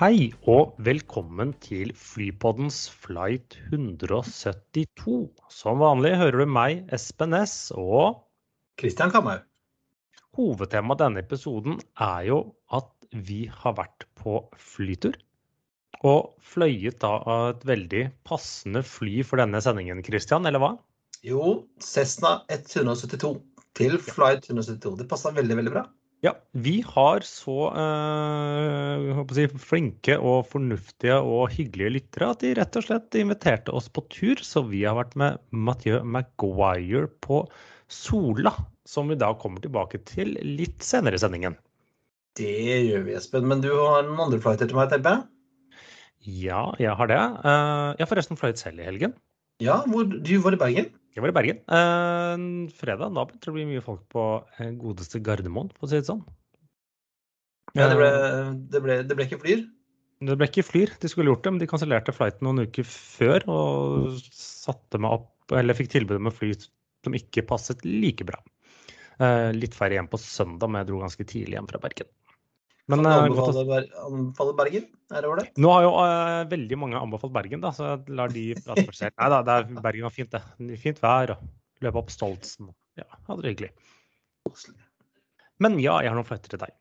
Hei og velkommen til Flypoddens flight 172. Som vanlig hører du meg, Espen S, og Kristian Kamhaug. hovedtemaet denne episoden er jo at vi har vært på flytur. Og fløyet da av et veldig passende fly for denne sendingen, Kristian, eller hva? Jo, Cessna 172 til flight 172. Det passa veldig, veldig bra. Ja, vi har så eh, si, flinke og fornuftige og hyggelige lyttere at de rett og slett inviterte oss på tur. Så vi har vært med Mathieu Maguire på Sola, som vi da kommer tilbake til litt senere i sendingen. Det gjør vi, Espen. Men du har noen andre flighter til meg, tipper jeg? Ja, jeg har det. Eh, jeg har forresten fløyet selv i helgen. Ja, hvor, du var i Bergen? Jeg var i Bergen. Eh, fredag da begynte det blir mye folk på eh, godeste Gardermoen, for å si det sånn. Ja, det ble, Eh, det ble, det ble ikke flyr? Det ble ikke flyr, de skulle gjort det, men de kansellerte flighten noen uker før og satte meg opp, eller fikk tilbud om et fly som ikke passet like bra. Eh, litt færre hjem på søndag, men jeg dro ganske tidlig hjem fra Bergen. Men anbefaler, eh, godt Ber- anbefale Bergen? Er det ålreit? nå har jo uh, veldig mange anbefalt Bergen, da, så jeg lar de prate for seg. Nei da, det er, Bergen var fint, det. Fint vær og løpe opp Stoltsen. Ja, hadde det hyggelig. Men ja, jeg har noen flighter til deg.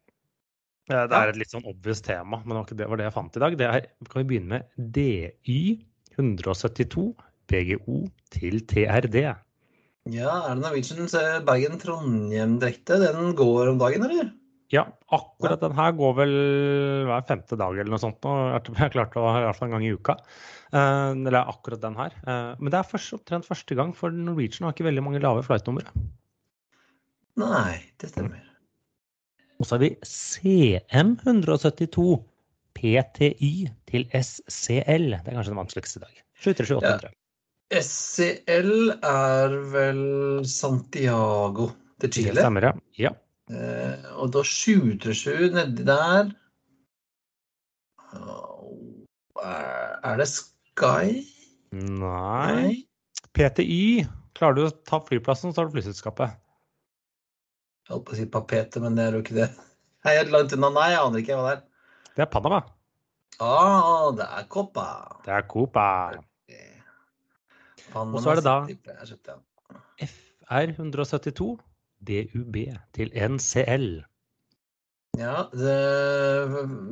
Eh, Det er et litt sånn obvious tema, men det var det, jeg fant i dag. Det er, kan vi begynne med DY 172 BGO til TRD. Ja, er det Norwegian Bergen-Trondheim-drekte? Den går om dagen, eller? Ja, akkurat den her går vel hver femte dag eller noe sånt. Og Jeg har klart å ha i hvert fall en gang i uka. Eh, eller akkurat den her. Eh, men det er først, opptrent første gang, for Norwegian har ikke veldig mange lave flightnumre. Nei, det stemmer. Og så har vi CM172 PTY til SCL. Det er kanskje den vanskeligste i dag. 737-800. SCL er vel Santiago til Chile? Det stemmer, ja. ja. Eh, og da 737 nedi der Er det Sky? Nei. PTY. Klarer du å ta flyplassen, så har du flyselskapet. Jeg holdt på å si Papete, men det er jo ikke det. Jeg er langt unna. Nei, jeg aner ikke hva det er. Det er Panama. Ah, det er Copa. Det er Copa. Og så er det da- FR172 DUB til NCL. Ja, det,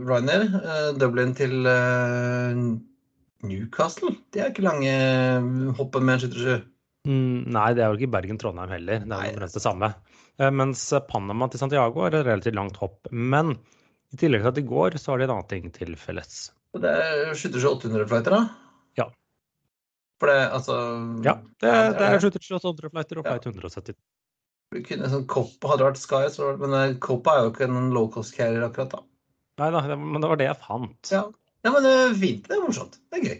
Ryanair, eh, Dublin til eh, Newcastle. Det er ikke lange hoppet med en 737. Mm, nei, det er jo ikke Bergen-Trondheim heller. Det er omtrent det samme. Eh, Mens Panama til Santiago er et relativt langt hopp. Men i tillegg til at de går, så har de en annen ting til felles. Det er 737-800-flighter, da? Ja. For det, altså Ja, det, det er 738 flighter og Ja. flight 170. Vi kunne sånn Coppa hadde vært Sky, så, men Coppa er jo ikke en low cost carrier akkurat da. Nei da, men det var det jeg fant. Ja. ja, men det er fint. Det er morsomt. Det er gøy.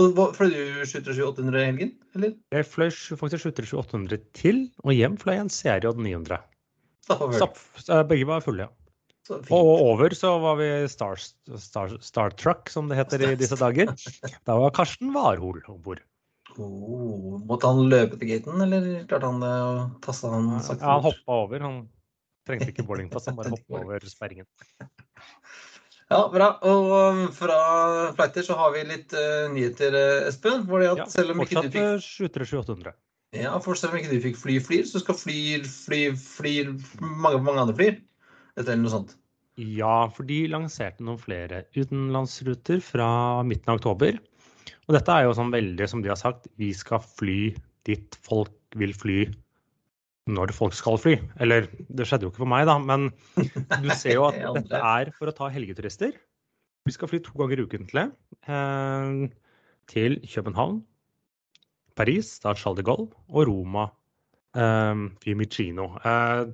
Og Fløy du 737-800 i helgen, eller? Jeg fløy faktisk 737-800 til, og hjem fløy jeg en CRJ 900. Stappa Stapp, eh, begge var fulle, ja. Så. Og over så var vi Star, Star, Star Truck, som det heter i disse dager. Da var Karsten Warhol om bord. Oh, måtte han løpe til gaten, eller klarte han det og tasta han sakte? Ja, han hoppa over. Han trengte ikke boardingpass, han bare hoppa over sperringen. Ja, bra. Og um, fra flighter så har vi litt uh, nyheter, Espen. Espen. det at Ja, selv om ikke du fikk eh, 737-800. Ja, for selv om ikke du fikk fly flyr, så skal flyr, fly, flyr mange, mange andre flyr. Eller noe sånt. Ja, for de lanserte noen flere utenlandsruter fra midten av oktober. Og dette er jo sånn veldig, som de har sagt, vi skal fly dit folk vil fly når folk skal fly. Eller det skjedde jo ikke for meg, da, men du ser jo at dette er for å ta helgeturister. Vi skal fly to ganger ukentlig eh, til København, Paris, da Charles de Gaulle, og Roma, eh, Fiumicino. Eh,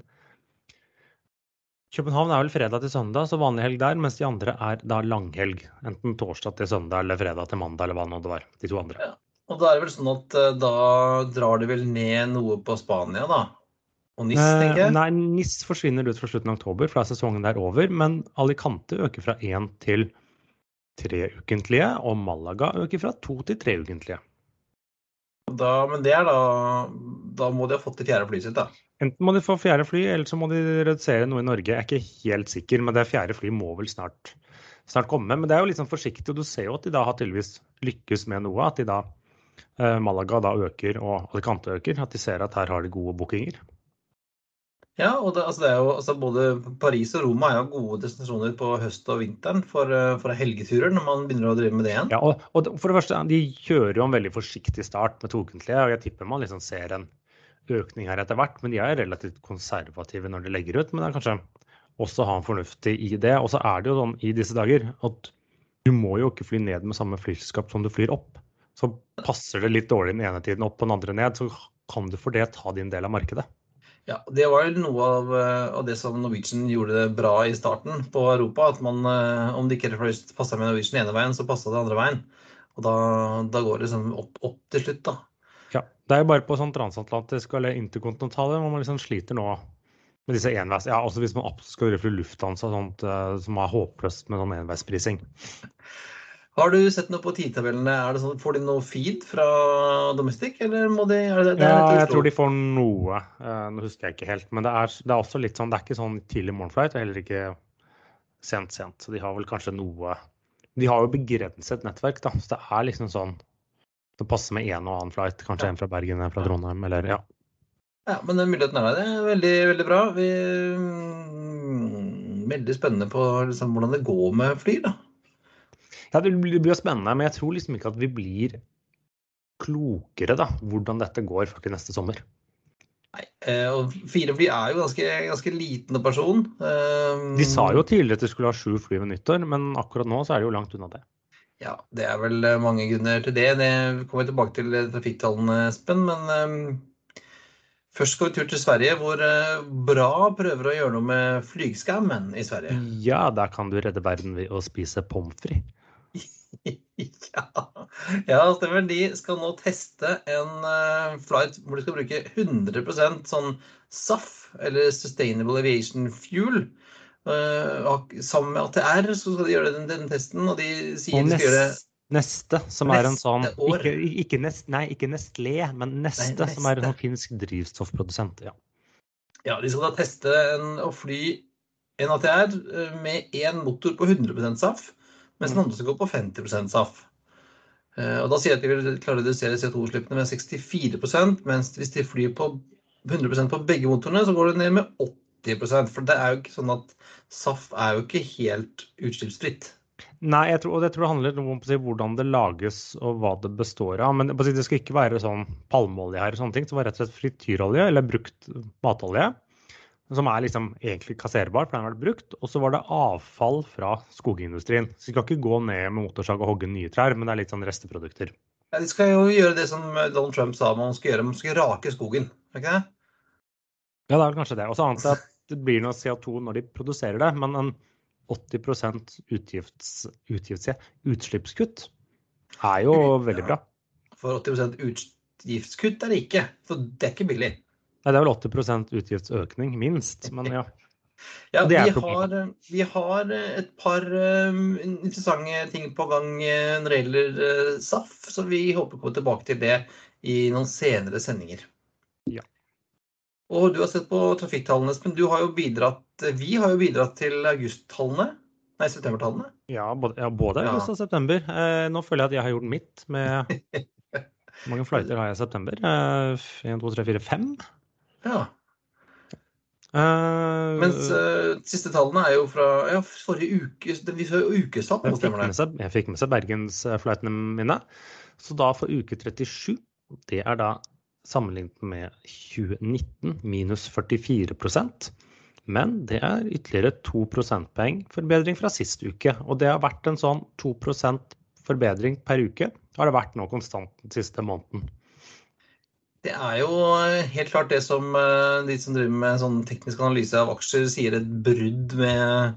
København er vel fredag til søndag, så vanlig helg der. Mens de andre er da langhelg. Enten torsdag til søndag eller fredag til mandag, eller hva nå det var. De to andre. Ja. Og da er det vel sånn at eh, da drar de vel ned noe på Spania, da? Og NIS, tenker jeg? Eh, nei, NIS forsvinner ut fra slutten av oktober, for da er sesongen der over. Men Alicante øker fra én til tre ukentlige, og Malaga øker fra to til tre ukentlige. Da, men det er da Da må de ha fått det fjerde flyet sitt, da. Enten må de få fjerde fly, eller så må de redusere noe i Norge. Jeg er ikke helt sikker, men det fjerde fly må vel snart, snart komme. Men det er jo litt sånn forsiktig, og du ser jo at de da har tydeligvis lykkes med noe. At de da eh, Malaga da øker og Alicante øker. At de ser at her har de gode bookinger. Ja, og det, altså det jo, altså både Paris og Roma er jo gode destinasjoner på høst og vinteren for, eh, for helgeturer, når man begynner å drive med det igjen. Ja, og, og for det første, De kjører jo en veldig forsiktig start med tokentlige, og jeg tipper man liksom ser en økning her etter hvert. Men de er relativt konservative når de legger ut. Men det er kanskje også å ha en fornuftig i det. Og så er det jo sånn i disse dager at du må jo ikke fly ned med samme flyselskap som du flyr opp. Så passer det litt dårlig den ene tiden opp og den andre ned, så kan du for det ta din del av markedet. Ja, Det var jo noe av, eh, av, det som Norwegian gjorde det bra i starten på Europa. At man, eh, om det ikke passa med Norwegian ene veien, så passa det andre veien. Og da, da går det liksom opp, opp, til slutt, da. Ja. Det er jo bare på sånn transatlantisk eller interkontinentale hvor man liksom sliter nå med disse enveis... Ja, også hvis man absolutt skal drive Lufthansa, sånt, eh, som er håpløst med sånn enveisprising. Har du sett noe på tidtabellene? Det sånn, får de noe feed fra Domestic, eller må de det, det Ja, jeg tror de får noe. Uh, nå husker jeg ikke helt. Men det er, det er, også litt sånn, det er ikke sånn tidlig morgenflight, og heller ikke sent, sent. Så de har vel kanskje noe De har jo begrenset nettverk, da. Så det er liksom sånn Det passer med en og annen flight. Kanskje ja. en fra Bergen, en fra Trondheim, eller ja. Ja, men muligheten er der. Det er veldig, veldig bra. Vi, mm, veldig spennende på liksom, hvordan det går med fly, da. Ja, det blir jo spennende, men jeg tror liksom ikke at vi blir klokere da, hvordan dette går faktisk neste sommer. Nei, eh, og Fire fly er jo ganske, ganske liten person. De sa jo tidligere at de skulle ha sju fly ved nyttår, men akkurat nå så er det jo langt unna det. Ja, det er vel eh, mange grunner til det. Det kommer vi tilbake til trafikktallene, Espen. Men um, først skal vi tur til Sverige, hvor uh, Bra prøver å gjøre noe med flygskammen i Sverige. Ja, der kan du redde verden ved å spise pommes frites. ja. ja, stemmer. De skal nå teste en uh, flight hvor de skal bruke 100 sånn SAF, eller Sustainable Aviation Fuel. Uh, sammen med ATR så skal de gjøre den, den testen, og de sier og de skal gjøre Neste, som er en sånn ikke, ikke, nest, Nei, ikke Nestlé, men neste, nei, neste, som er en sånn finsk drivstoffprodusent. Ja. ja, de skal da teste en, å fly en ATR eh, med én motor på 100 SAF mens den andre skal gå på 50 SAF. Eh, og da sier jeg at de vil klare å redusere CO2-utslippene med 64 mens hvis de flyr på 100% på begge motorene, så går det ned med 80 For det er jo ikke sånn at SAF er jo ikke helt utslippsfritt. Nei, jeg tror, og jeg tror det handler om hvordan det lages og hva det består av. Men det skal ikke være sånn palmeolje her og sånne ting. Det var rett og slett frityrolje eller brukt matolje som er liksom egentlig kasserbar, for den har vært brukt. Og så var det avfall fra skogindustrien. Så de skal ikke gå ned med motorsag og hogge nye trær, men det er litt sånn resteprodukter. Ja, de skal jo gjøre det som Donald Trump sa man skal gjøre, man skal rake skogen. Er ikke det? Ja, det er vel kanskje det. Og så annet at det blir noe CO2 når de produserer det, men en 80 utgifts, utgifts, utslippskutt er jo veldig bra. For 80 utgiftskutt er det ikke, for det er ikke billig. Nei, det er vel 80% utgiftsøkning, minst. Men ja. ja vi har, vi, har, et par uh, interessante ting på gang uh, når det gjelder uh, SAF, så vi håper å komme tilbake til det i noen senere sendinger. Og du har sett på trafikktallene, Espen. Du har jo bidratt, vi har jo bidratt til augusttallene. Nei, septembertallene. Ja, både, ja, både ja. august og september. nå føler jeg at jeg har gjort mitt med Hvor mange flighter har jeg i september? 1, 2, 3, 4, 5? Ja. Uh, Mens uh, siste tallene er jo fra ja, forrige uke. Vi får ukestall. Jeg, fikk seg, jeg fikk med seg bergensflightene mine. Så da for uke 37, det er da sammenlignet med 2019 minus 44% men det er ytterligere 2 prosentpoeng forbedring fra sist uke. Og det har vært en sånn 2 prosent forbedring per uke. Har det vært nå konstant den siste måneden. Det er jo helt klart det som de som driver med sånn teknisk analyse av aksjer, sier et brudd med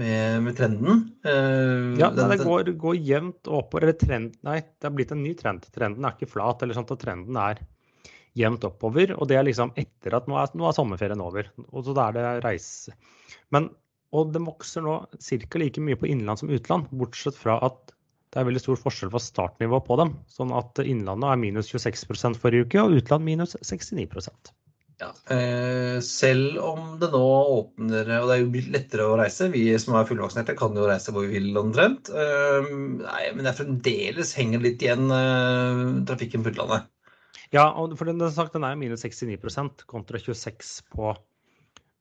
med, med trenden. Uh, ja, den, det går, går jevnt oppover. Eller trend, nei, det har blitt en ny trend. Trenden er ikke flat, eller sånt, og trenden er jevnt oppover. Og det er liksom etter at nå er, nå er sommerferien over. Og så da er det reise. Men, og det vokser nå ca. like mye på innland som utland, bortsett fra at det er veldig stor forskjell på startnivå på dem. Sånn at Innlandet er minus 26% forrige uke, og utland minus 69 ja, eh, selv om det nå åpner Og det er jo blitt lettere å reise. Vi som er fullvaksinerte, kan jo reise hvor vi vil omtrent. Eh, nei, men det er fremdeles henger litt igjen eh, trafikken på utlandet. Ja, for den, sagt, den er minus 69% kontra 26 på,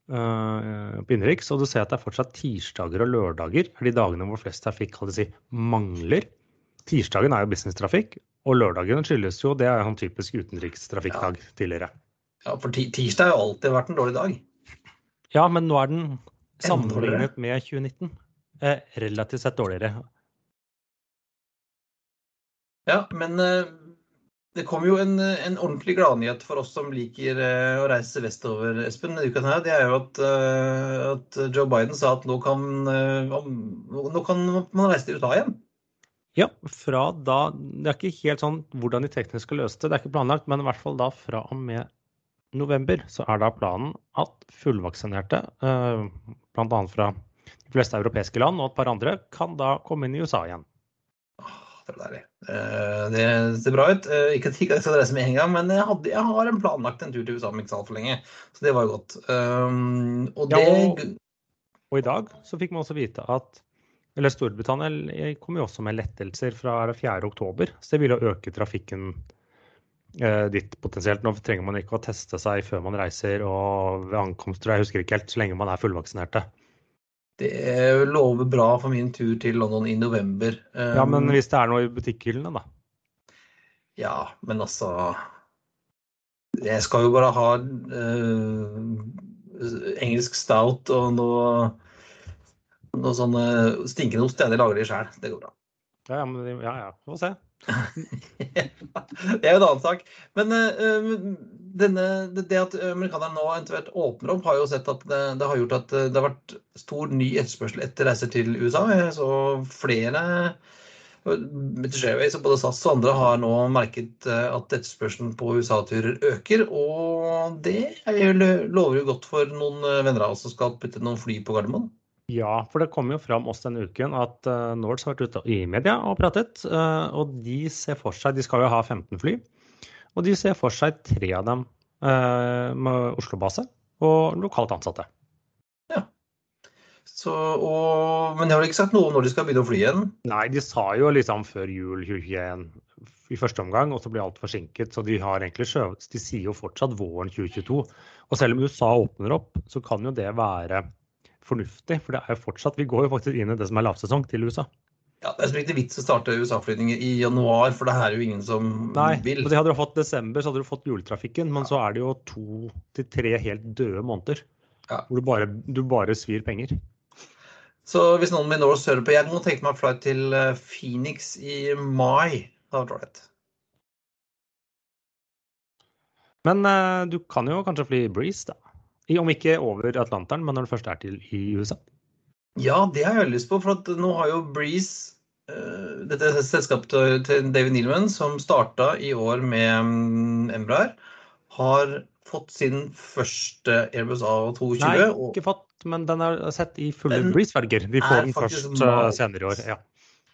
på innenriks. Og du ser at det er fortsatt tirsdager og lørdager er de dagene hvor flest trafikk si, mangler. Tirsdagen er jo businesstrafikk, og lørdagen skyldes jo det er jo en typisk utenrikstrafikkdag ja. tidligere. Ja, for tirsdag har jo alltid vært en dårlig dag. Ja, men nå er den sammenlignet med 2019 eh, relativt sett dårligere. Ja, men eh, det kom jo en, en ordentlig gladnyhet for oss som liker eh, å reise vestover, Espen. Her, det er jo at, eh, at, Joe Biden sa at nå kan, eh, nå kan man reise til USA igjen. Ja, fra da Det er ikke helt sånn hvordan de teknisk skal løse det, det er ikke planlagt, men i hvert fall da fra og med november så er da planen at fullvaksinerte, eh, bl.a. fra de fleste europeiske land og et par andre, kan da komme inn i USA igjen. Det er deilig. Eh, det ser bra ut. Eh, ikke at jeg skal reise med en gang, men jeg, hadde, jeg har en planlagt en tur til USA om ikke så altfor lenge. Så det var jo godt. Og, det... ja, og, og, i dag så fikk man også vite at eller Storbritannia kom jo også med lettelser fra 4.10, så det ville øke trafikken Eh, ditt potensielt. Nå trenger man ikke å teste seg før man reiser og ved ankomst, jeg husker ikke helt, så lenge man er fullvaksinerte. Det lover bra for min tur til London i november. Ja, men um, hvis det er noe i butikkhyllene, da? Ja, men altså Jeg skal jo bare ha uh, engelsk stout og noe, noe sånn stinkende ost. Det lager de sjøl. Det går bra. Ja, ja, ja, ja. Vi får se. det er jo en annen sak. Men uh, denne, det at amerikanerne nå eventuelt åpner opp, har jo sett at det, det, har gjort at det har vært stor ny etterspørsel etter reiser til USA. Så flere Airways, og både SAS og andre har nå merket at etterspørselen på USA-turer øker. Og det lover jo godt for noen venner av oss som skal putte noen fly på Gardermoen. Ja, for det kom jo fram oss denne uken at uh, Nords har vært ute i media og pratet. Uh, og de ser for seg De skal jo ha 15 fly. Og de ser for seg tre av dem uh, med Oslo-base og lokalt ansatte. Ja. Så, og, men de har ikke sagt noe om når de skal begynne å fly igjen? Nei, de sa jo liksom før jul 2021 i første omgang, og så ble alt forsinket. Så de har egentlig skjøvet De sier jo fortsatt våren 2022. Og selv om USA åpner opp, så kan jo det være fornuftig. For det er jo fortsatt, vi går jo faktisk inn i det som er lavsesong til USA. Ja, Det er ikke vits å starte USA-flyvninger i januar, for det her er jo ingen som Nei, vil. Nei, hadde du fått desember, så hadde du fått juletrafikken. Men ja. så er det jo to til tre helt døde måneder ja. hvor du bare, du bare, svir penger. Så hvis noen vil nå høre på Jeg må tenke meg flight til eh, Phoenix i mai. Det hadde vært ålreit. Men uh, du kan jo kanskje fly Breeze, da? Om ikke over Atlanteren, men når det først er til i USA? Ja, det har jeg lyst på. For nå har jo Breeze, uh, dette selskapet til David Nealman, som starta i år med um, Embraer, har fått sin første Airbus A220. Nei, ikke fått, men den er sett i fulle Breeze-farger. Vi får den først uh, senere i år. ja.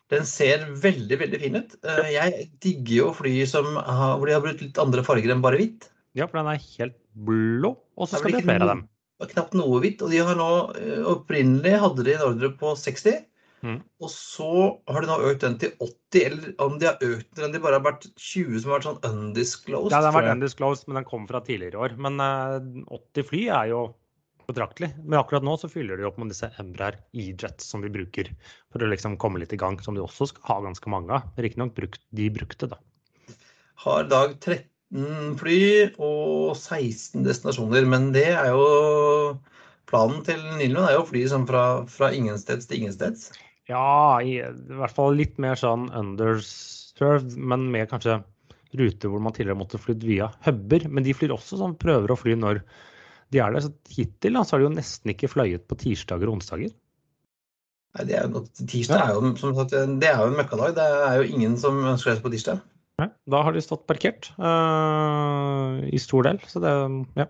Den ser veldig veldig fin ut. Uh, jeg digger jo fly som, hvor de har brukt litt andre farger enn bare hvitt. Ja, for den er helt blå, og så skal det flere av dem. Knapt noe hvitt. Og de har nå eh, opprinnelig hadde de en ordre på 60. Mm. Og så har de nå økt den til 80, eller om de har økt den, de bare har vært 20 som har vært sånn undisclosed. Ja, den har vært undisclosed, men den kom fra tidligere år. Men uh, eh, 80 fly er jo betraktelig. Men akkurat nå så fyller de opp med disse Embraer E-jets som de bruker for å liksom komme litt i gang, som de også skal ha ganske mange av. Riktignok de brukte, da. Har Dag 13 fly og 16 destinasjoner. Men det er jo Planen til Nilund er jo å fly sånn fra, fra ingensteds til ingensteds. Ja, i, i, hvert fall litt mer sånn underserved, men med kanskje ruter hvor man tidligere måtte flydd via huber. Men de flyr også sånn prøver å fly når de er der. Så hittil da, så har de jo nesten ikke fløyet på tirsdager og onsdager. Nei, det er jo, tirsdag er jo, som sagt, det er jo en møkkadag. Det er jo ingen som ønsker seg på tirsdag. Nei, da har de stått parkert uh, i stor del. Så det, ja.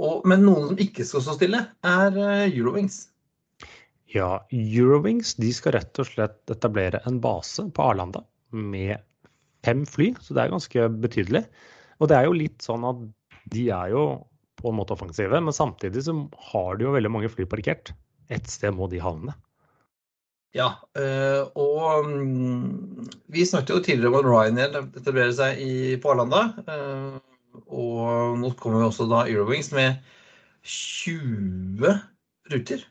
Og, men noen som ikke skal stå stille, er uh, Eurowings. Ja, Eurowings de skal rett og slett etablere en base på Arlanda med fem fly, så det er ganske betydelig. Og det er jo litt sånn at de er jo på en måte offensive, men samtidig så har de jo veldig mange fly parkert. Et sted må de havne. Ja, øh, og mm, vi snakket jo tidligere om at Ryanair etablerer seg på Arlanda. Øh, og nå kommer jo også da Eurowings med 20 ruter.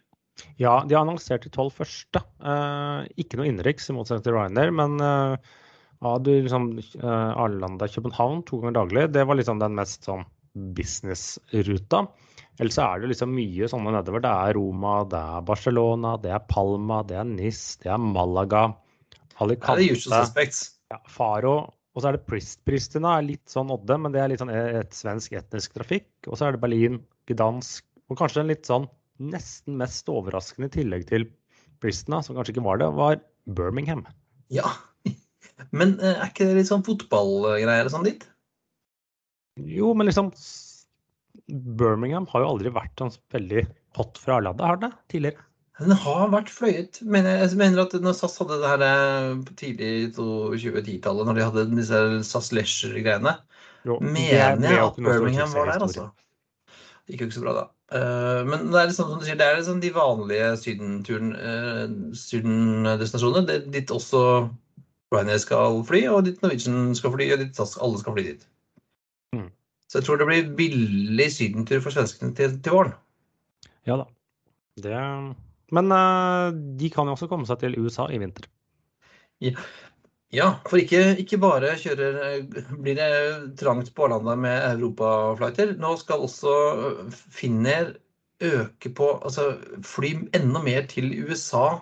Ja, de har annonsert de tolv første. Uh, ikke noe innenriks, i motsetning til Ryanair. Men ja, du, liksom, Arlanda-København to ganger daglig, det var liksom den mest sånn businessruta. Ellers så er det liksom mye sånne nedover. Det er Roma, det er Barcelona, det er Palma, det er Nis, det er Malaga, Alicante. Det er suspects. Ja, Faro. Og så er det Prist. Pristina litt sånn Odde, men det er litt sånn et svensk etnisk trafikk. Og så er det Berlin, Gdansk og kanskje en litt sånn nesten mest overraskende i tillegg til Pristina, som kanskje ikke var det, var Birmingham. Ja, men er ikke det litt sånn fotballgreier sånn dit? Jo, men liksom Birmingham har jo aldri vært sånn veldig hot fra landet, har det tidligere? Den har vært fløyet. Men jeg mener at når SAS hadde det her på tidlig 2010-tallet, når de hadde disse SAS Leisure-greiene, mener jeg at Birmingham var der, altså. Det gikk jo ikke så bra da. Men det er liksom, som du sier, det er liksom de vanlige sydendestinasjonene. Det er dit også Ryanair skal fly, og dit Norwegian skal fly, og dit alle skal fly dit. Så jeg tror det blir billig sydentur for svenskene til, til våren. Ja da. Det... Men uh, de kan jo også komme seg til USA i vinter. Ja, ja for ikke, ikke bare kjører, blir det trangt på Arlanda med europaflighter. Nå skal også Finner øke på Altså fly enda mer til USA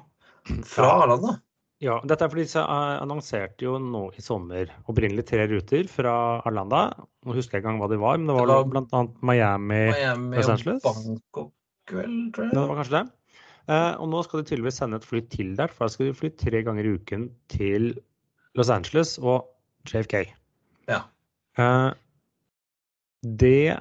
fra Arlanda. Ja, dette er fordi de annonserte jo nå i sommer opprinnelig tre ruter fra Arlanda. Nå husker jeg ikke engang hva de var, men det var, det var bl.a. Miami, Miami Los Angeles. og Bangkok, vel, tror jeg. Ja, det var kanskje det. Eh, og nå skal de tydeligvis sende et fly til der, for da skal de fly tre ganger i uken til Los Angeles og JFK. Ja. Eh, det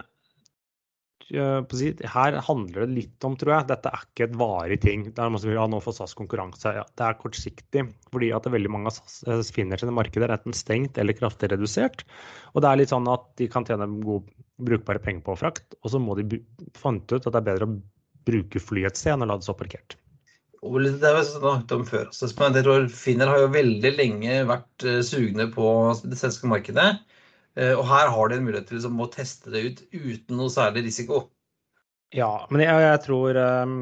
her handler det litt om, tror jeg, dette er ikke et varig ting. Det er vil ja, nå får SAS konkurranse. Ja, det er kortsiktig, fordi at veldig mange av SAS finner sine markeder enten stengt eller kraftig redusert. Og det er litt sånn at de kan tjene gode, brukbare penger på frakt, og så må de fant ut at det er bedre å bruke flyet et sted enn å la det stå parkert. Det har vi snakket om før. Men jeg tror Finner har jo veldig lenge vært sugne på det svenske markedet. Og her har de en mulighet til liksom å teste det ut uten noe særlig risiko. Ja, men jeg, jeg tror um,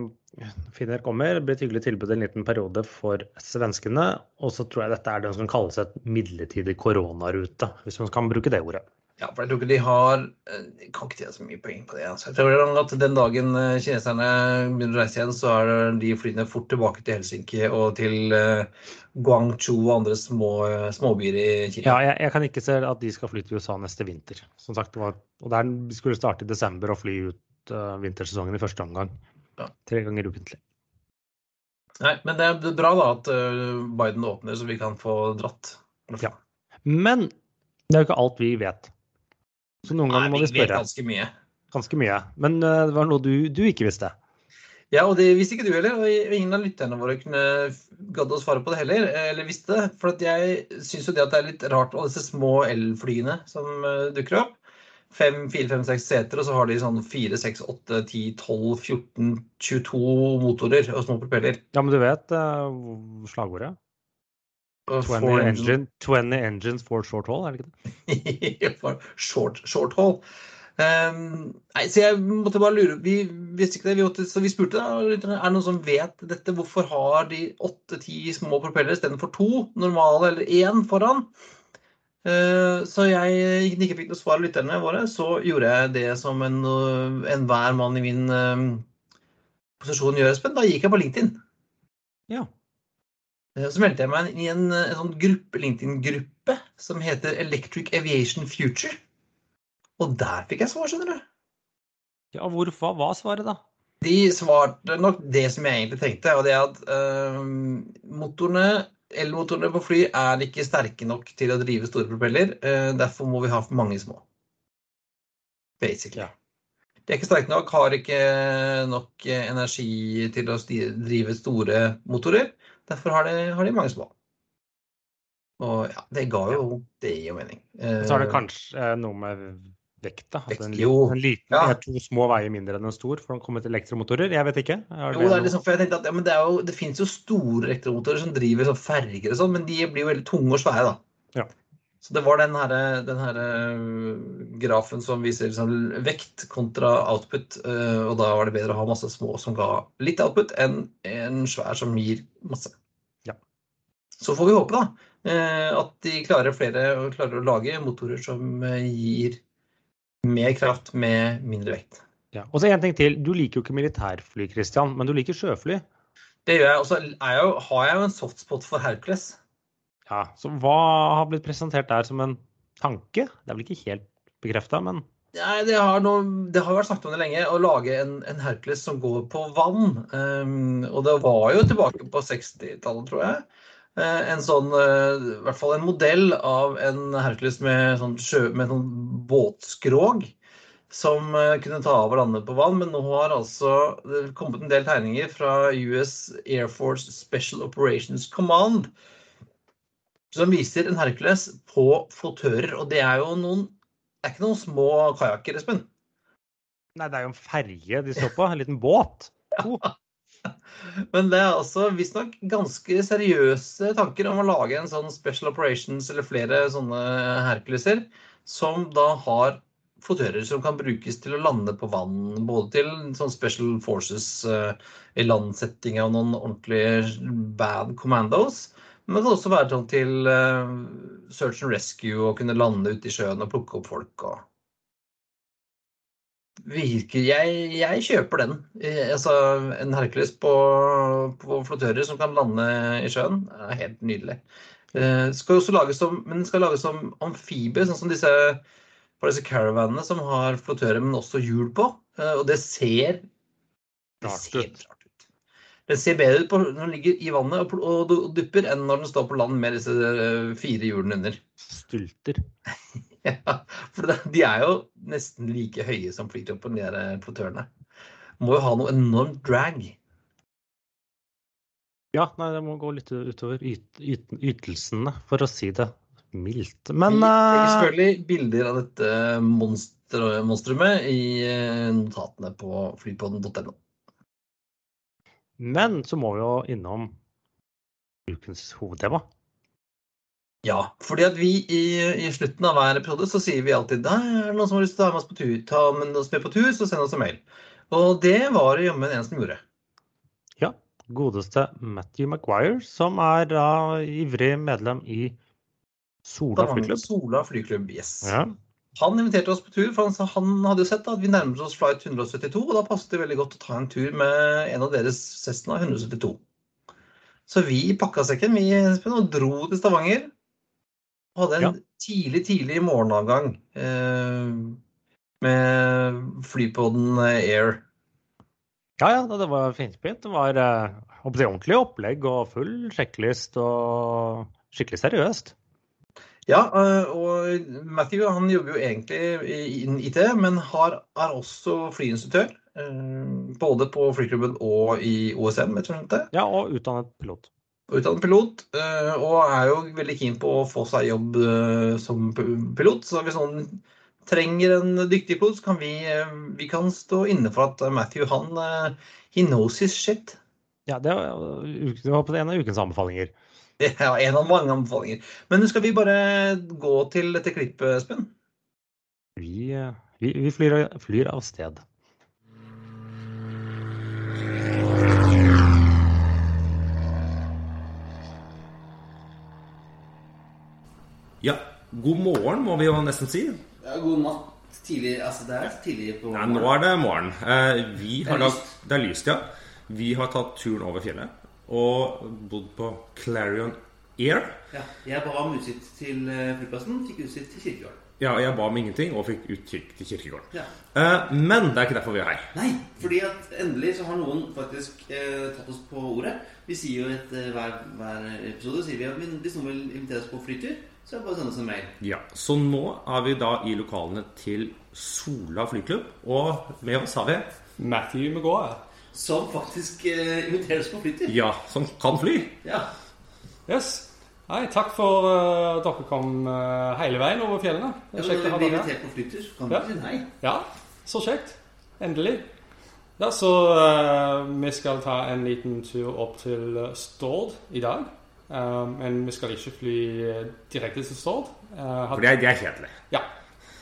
Finner kommer. Blir et hyggelig tilbud en liten periode for svenskene. Og så tror jeg dette er den som kalles et midlertidig koronarute, hvis man kan bruke det ordet. Ja, for jeg tror ikke de har Jeg kan ikke tjene så mye poeng på det. Altså. Jeg tror at Den dagen kineserne begynner å reise igjen, så er de flyene fort tilbake til Helsinki og til Guangzhou og andre små, småbyer i Kina. Ja, jeg, jeg, kan ikke se at de skal fly til USA neste vinter. Som sagt, var, og der, De skulle starte i desember og fly ut uh, vintersesongen i første omgang. Ja. Tre ganger ukentlig. Nei, men det er bra da at Biden åpner, så vi kan få dratt. Ja. Men det er jo ikke alt vi vet. Så noen ganger må vi spørre. Vet ganske mye. Ganske mye. Men uh, det var noe du, du, ikke visste? Ja, og det visste ikke du heller. Og ingen av lytterne våre kunne gadd å svare på det heller. Eller visste det. For jeg syns jo det at det er litt rart, alle disse små elflyene som uh, dukker opp. 5, 4, 5, 6 seter, og så har de sånn 4, 6, 8, 10, 12, 14, 22 motorer og små propeller. Ja, men du vet uh, slagordet? 20, engine, 20 engines for short haul, er det ikke det? for short, short haul. Um, nei, så jeg måtte bare lure Vi visste ikke det, vi måtte, så vi spurte da, er det noen som vet dette. Hvorfor har de åtte-ti små propeller istedenfor to normale, eller én foran? Uh, så jeg ikke fikk noe svar av lytterne våre, så gjorde jeg det som enhver en mann i min um, posisjon gjør, Espen. Da gikk jeg på LinkedIn. Ja. Eh, Så meldte jeg meg inn i en, eh, en sånn gruppe, LinkedIn-gruppe som heter Electric Aviation Future. Og der fikk jeg svar, skjønner du. Ja, hvorfor? hva var svaret, da? De svarte nok det som jeg egentlig tenkte, og det er at øh, motorene, elmotorene på fly er ikke sterke nok til å drive store propeller. derfor må vi ha for mange små. Basically. Ja. De er ikke sterke nok, har ikke nok energi til å drive store motorer. Derfor har de, har de mange små. Og ja, det ga jo Det gir jo mening. Så er det Eh, kanskje eh, noe med vekta. At Vekt, en, en liten Ja. er to små veier mindre enn en stor for å komme til elektromotorer. Jeg vet ikke. Jo, det liksom, at ja, men det, jo, det finnes jo store elektromotorer som driver sånn ferger og sånn, men de blir jo veldig tunge og svære, da. Ja. Så det var den her, den her øh, grafen som viser liksom vekt kontra output, øh, og da var det bedre å ha masse små som ga litt output, enn en svær som gir masse. Ja. Så får vi håpe, da, øh, at de klarer flere klarer å lage motorer som gir mer kraft med mindre vekt. Ja. Og så en ting til. Du liker jo ikke militærfly, Christian, men du liker sjøfly. Det gjør jeg. Og så har jeg jo en softspot for Hercules. Ja, Så hva har blitt presentert der som en tanke? Det er vel ikke helt bekrefta, men Nei, det har, noe, det har vært snakket om det lenge, å lage en, en Hercules som går på vann. Um, og det var jo tilbake på 60-tallet, tror jeg. Uh, en sånn, uh, i hvert fall en modell av en Hercules med sånn, sjø, med sånn båtskrog. Som uh, kunne ta av og lande på vann. Men nå har altså det kommet en del tegninger fra US Air Force Special Operations Command. Som viser en Hercules på flottører. Og det er jo noen det er ikke noen små kajakker, Espen. Nei, det er jo en ferje de står på. En liten båt. Men det er altså visstnok ganske seriøse tanker om å lage en sånn Special Operations eller flere sånne Herculeser, som da har flottører som kan brukes til å lande på vann. Både til sånn Special Forces uh, i landsetting av noen ordentlige bad commandos. Men det kan også være sånn til eh, search and rescue og kunne lande ute i sjøen og plukke opp folk. og virker jeg, jeg kjøper den. Jeg Altså, en Hercules på, på flottører som kan lande i sjøen, er helt nydelig. Eh, skal også lages som, men skal lages som amfibie, sånn som disse, disse caravanene som har flottører, men også hjul på. Eh, og det ser, det Rart ut. Den ser bedre ut på, når den ligger i vannet og, og, og du- dupper, enn når den står på land med disse eh, fire hjulene under. Stulter. Ja, for det, de er jo nesten like høye som flytoppen, de der eh. Må jo ha noe enormt drag. Ja, nei, det må gå litt utover yt, yt, ytelsene, for å si det mildt. Men Vi legger eh, selvfølgelig bilder av dette monster, monstrumet i notatene på flypodden.no. Men så må vi jo innom ukens hovedtema. Ja, fordi at vi i, i slutten av hver episode så sier vi alltid «Nei, er det noen som har lyst til å ta med oss på tur, ta med oss med på tur, så send oss en mail. Og det var det jammen en som gjorde. Ja, godeste Matthew Maguire, som er da ivrig medlem i Sola flyklubb. Sola flyklubb, yes. Ja. Han inviterte oss på tur, for han, han hadde jo sett at vi nærmer oss flight 172, og da passet det veldig godt å ta en tur med en av deres Cessna 172. Så vi pakka sekken vi, og dro til Stavanger. Og hadde en Ja. tidlig, tidlig morgenavgang eh, med flypodden Air. ja, ja, det var finspint. Det var eh, ordentlig opplegg og full sjekklist og skikkelig seriøst. Ja, eh, og Matthew han jobber jo egentlig i- innen IT, men har, er også flyinstruktør. eh, Både på flyklubben og i OSM, jeg tror det. Ja, og utdannet pilot. Utdannet pilot, eh, og er jo veldig keen på å få seg jobb som pilot. Så hvis noen trenger en dyktig pilot, så kan vi, vi kan stå inne for at Matthew, han He knows his shit. Ja, det var, det var på en av ukens anbefalinger. Det er en av mange anbefalinger. Men skal vi bare gå til dette klippet, Espen. Vi, vi, vi flyr, flyr av sted. Ja, god morgen må vi jo nesten si. Ja, god natt. Tidlig, altså det er tidlig på morgenen. Nei, nå er det morgen. Eh, vi har Det er lagt, det er lyst, ja. Vi har tatt turen over fjellet. Og bodd på Clarion Air. Ja, jeg ba om utsikt til eh, flyplassen, fikk utsikt til kirkegården. Ja, jeg ba om ingenting og fikk utkikk til kirkegården. Ja. Eh, men det er ikke derfor vi er her. Nei, fordi at endelig så har noen faktisk eh, tatt oss på ordet. Vi sier jo etter hver, hver episode sier vi at men hvis noen vil invitere oss på flytur, så er det bare å sende oss en mail. Ja, Så nå er vi da i lokalene til Sola flyklubb, og med oss har vi Matthew McGaw. Som faktisk eh, inviteres på flytur. Ja, som kan fly. Ja. Yes. Nei, takk for uh, dere kom uh, hele veien over fjellene. Det er Ja, kjekt å ha dere her. på flytur, så kan Ja. du si nei. Ja, så kjekt. Endelig. Ja, så uh, vi skal ta en liten tur opp til Stord i dag. Men vi skal ikke fly direkte til Stord. For det er, det er kjedelig. Ja,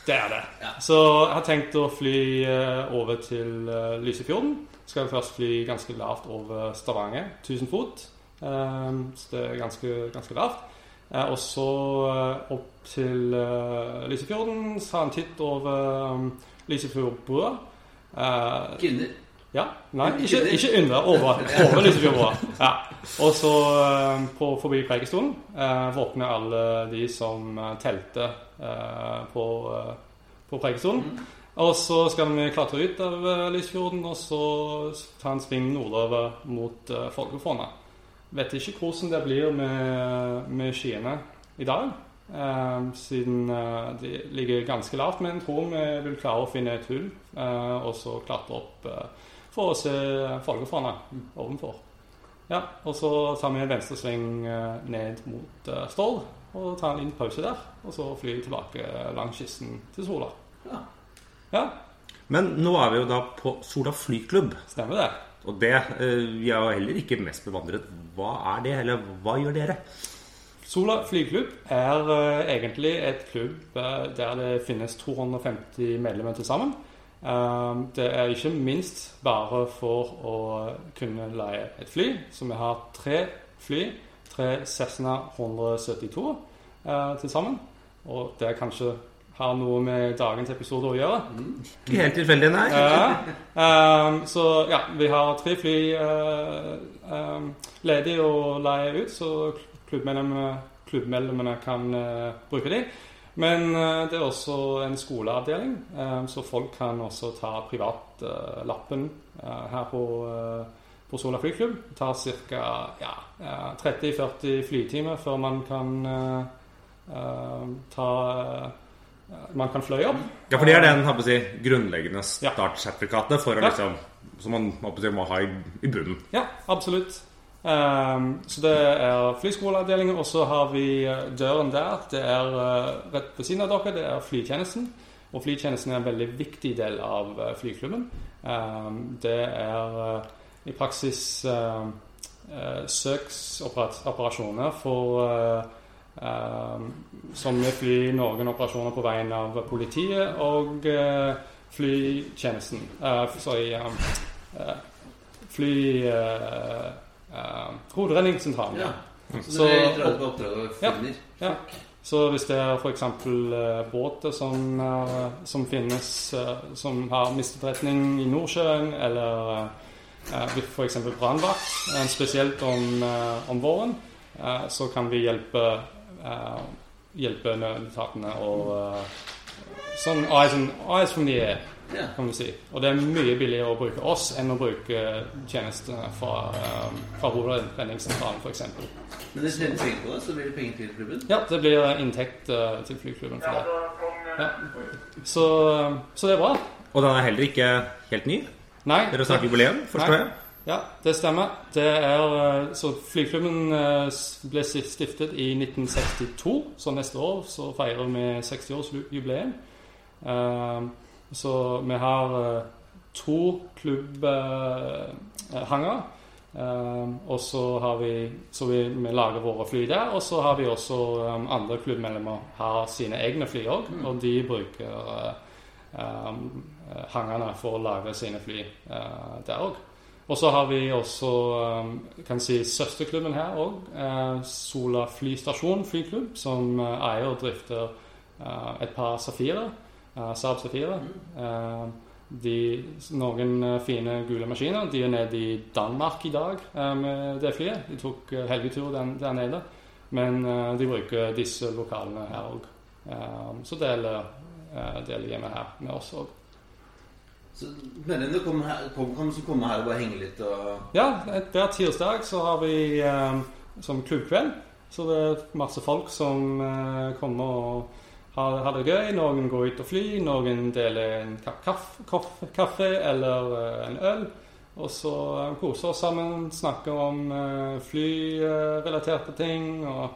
det er det. Ja. Så jeg har tenkt å fly over til Lysefjorden. Skal vi først fly ganske lavt over Stavanger, 1000 fot. Um, så det er ganske, ganske lavt. Eh, og så eh, opp til eh, Lysefjorden, ta en titt over um, Lysefjordbrua. Ikke under. ja, nei, Ikke ikke, under? Over, over Lysefjordbrua. Ja. Og så eh, på, forbi Preikestolen våkner alle de som telte på, på Preikestolen. Og så skal vi klatre ut av eh, Lysfjorden og så ta en sving nordover mot uh, Folgefonna. Vet ikke hvordan det blir med, med skiene i dag, eh, siden eh, de ligger ganske lavt. Men jeg tror vi vil klare å finne et hull eh, og så klatre opp eh, for å se Folgefonna ovenfor. Ja, og så tar vi en venstresving eh, ned mot Stord og tar en liten pause der. Og så flyr vi tilbake langs kysten til Sola. Ja. Ja, Men nå er vi jo da på Sola flyklubb. stemmer det. Og det eh, Vi er jo heller ikke mest bevandret. Hva er det, eller hva gjør dere? Sola flyklubb er eh, egentlig et klubb eh, der det finnes 250 medlemmer til sammen. Det er ikke minst bare for å kunne leie et fly, så vi har tre fly. Tre Cessna 172 eh, til sammen. Og det er kanskje har noe med dagens episode å gjøre. Ikke helt tilfeldig, nei. Ja. Um, så ja, vi har tre fly uh, um, ledig å leie ut, så klubbmedlemmene, klubbmedlemmene kan uh, bruke de. Men uh, det er også en skoleavdeling, um, så folk kan også ta privatlappen her på, på Sola flyklubb. Det tar ca. Ja, eh, 30-40 flytimer før man kan ta Man kan fløye opp. Ja, for det er den si, grunnleggende startsertifikatet for å liksom, som man si, må ha i, i bunnen. Ja, absolutt. Um, så det er flyskoleavdelingen, og så har vi eh, døren der. Det er eh, rett ved siden av dere, det er flytjenesten. Og flytjenesten er en veldig viktig del av eh, flyklubben. Ehm, det er i praksis uh, søksoperasjoner for ehm, som vi flyr noen operasjoner på vegne av politiet og eh, flytjenesten. Eh, sorry um, eh, Fly... eh, eh, Hovedredningssentralen. Ja. Ja. Så dere drar ut på oppdrag og Ja. finner Ja. Så hvis det er f.eks. Uh, båter som, er- som finnes eh, som har mistet retning i Nordsjøen, eller uh, f.eks. brannvakt, eh, spesielt om, eh, om våren, eh, så kan vi hjelpe, eh, hjelpe nødetatene og uh, Sånn eyes, and, eyes from the air, Ja. kan vi si. Og det er mye billigere å bruke oss enn å bruke tjenestene fra, um, fra Hovedredningssentralen, f.eks. Men hvis dere trenger på det, så blir det penger til klubben. Ja, det blir inntekt uh, til flyklubben for det. Ja. Så, så det er bra. Og den er heller ikke helt ny. Nei, Dere snakker jubileum, forstår Nei. jeg. Ja, det stemmer. Det er, eh, så flyklubben eh, ble stiftet i 1962, så neste år så feirer vi 60-årsjubileum. Eh, Så vi har to klubbhanger. og så har vi Så vi, vi lager våre fly der. Og så har vi også andre klubbmedlemmer har sine egne fly òg, og de bruker hangerne for å lage sine fly der òg. Og så har vi også um, kan si søsterklubben her òg, eh, Sola flystasjon flyklubb, som eh, eier og drifter eh, et par Safirer, Saab Safirer. Eh, de, noen fine gule maskiner. De er nede i Danmark i dag med det flyet. De tok helgetur der nede. Men de bruker disse lokalene her òg. så deler, deler hjemmet her med oss òg. Så medlemmene kommer her, kom, kan så komme her og bare henge litt og Ja, hver tirsdag så har vi eh, som klubbkveld. Så det er masse folk som eh, kommer og har, har det gøy. Noen går ut og flyr, noen deler en kaffe, kaffe, kaffe eller eh, en øl. Og så eh, koser oss sammen, snakker om eh, flyrelaterte ting og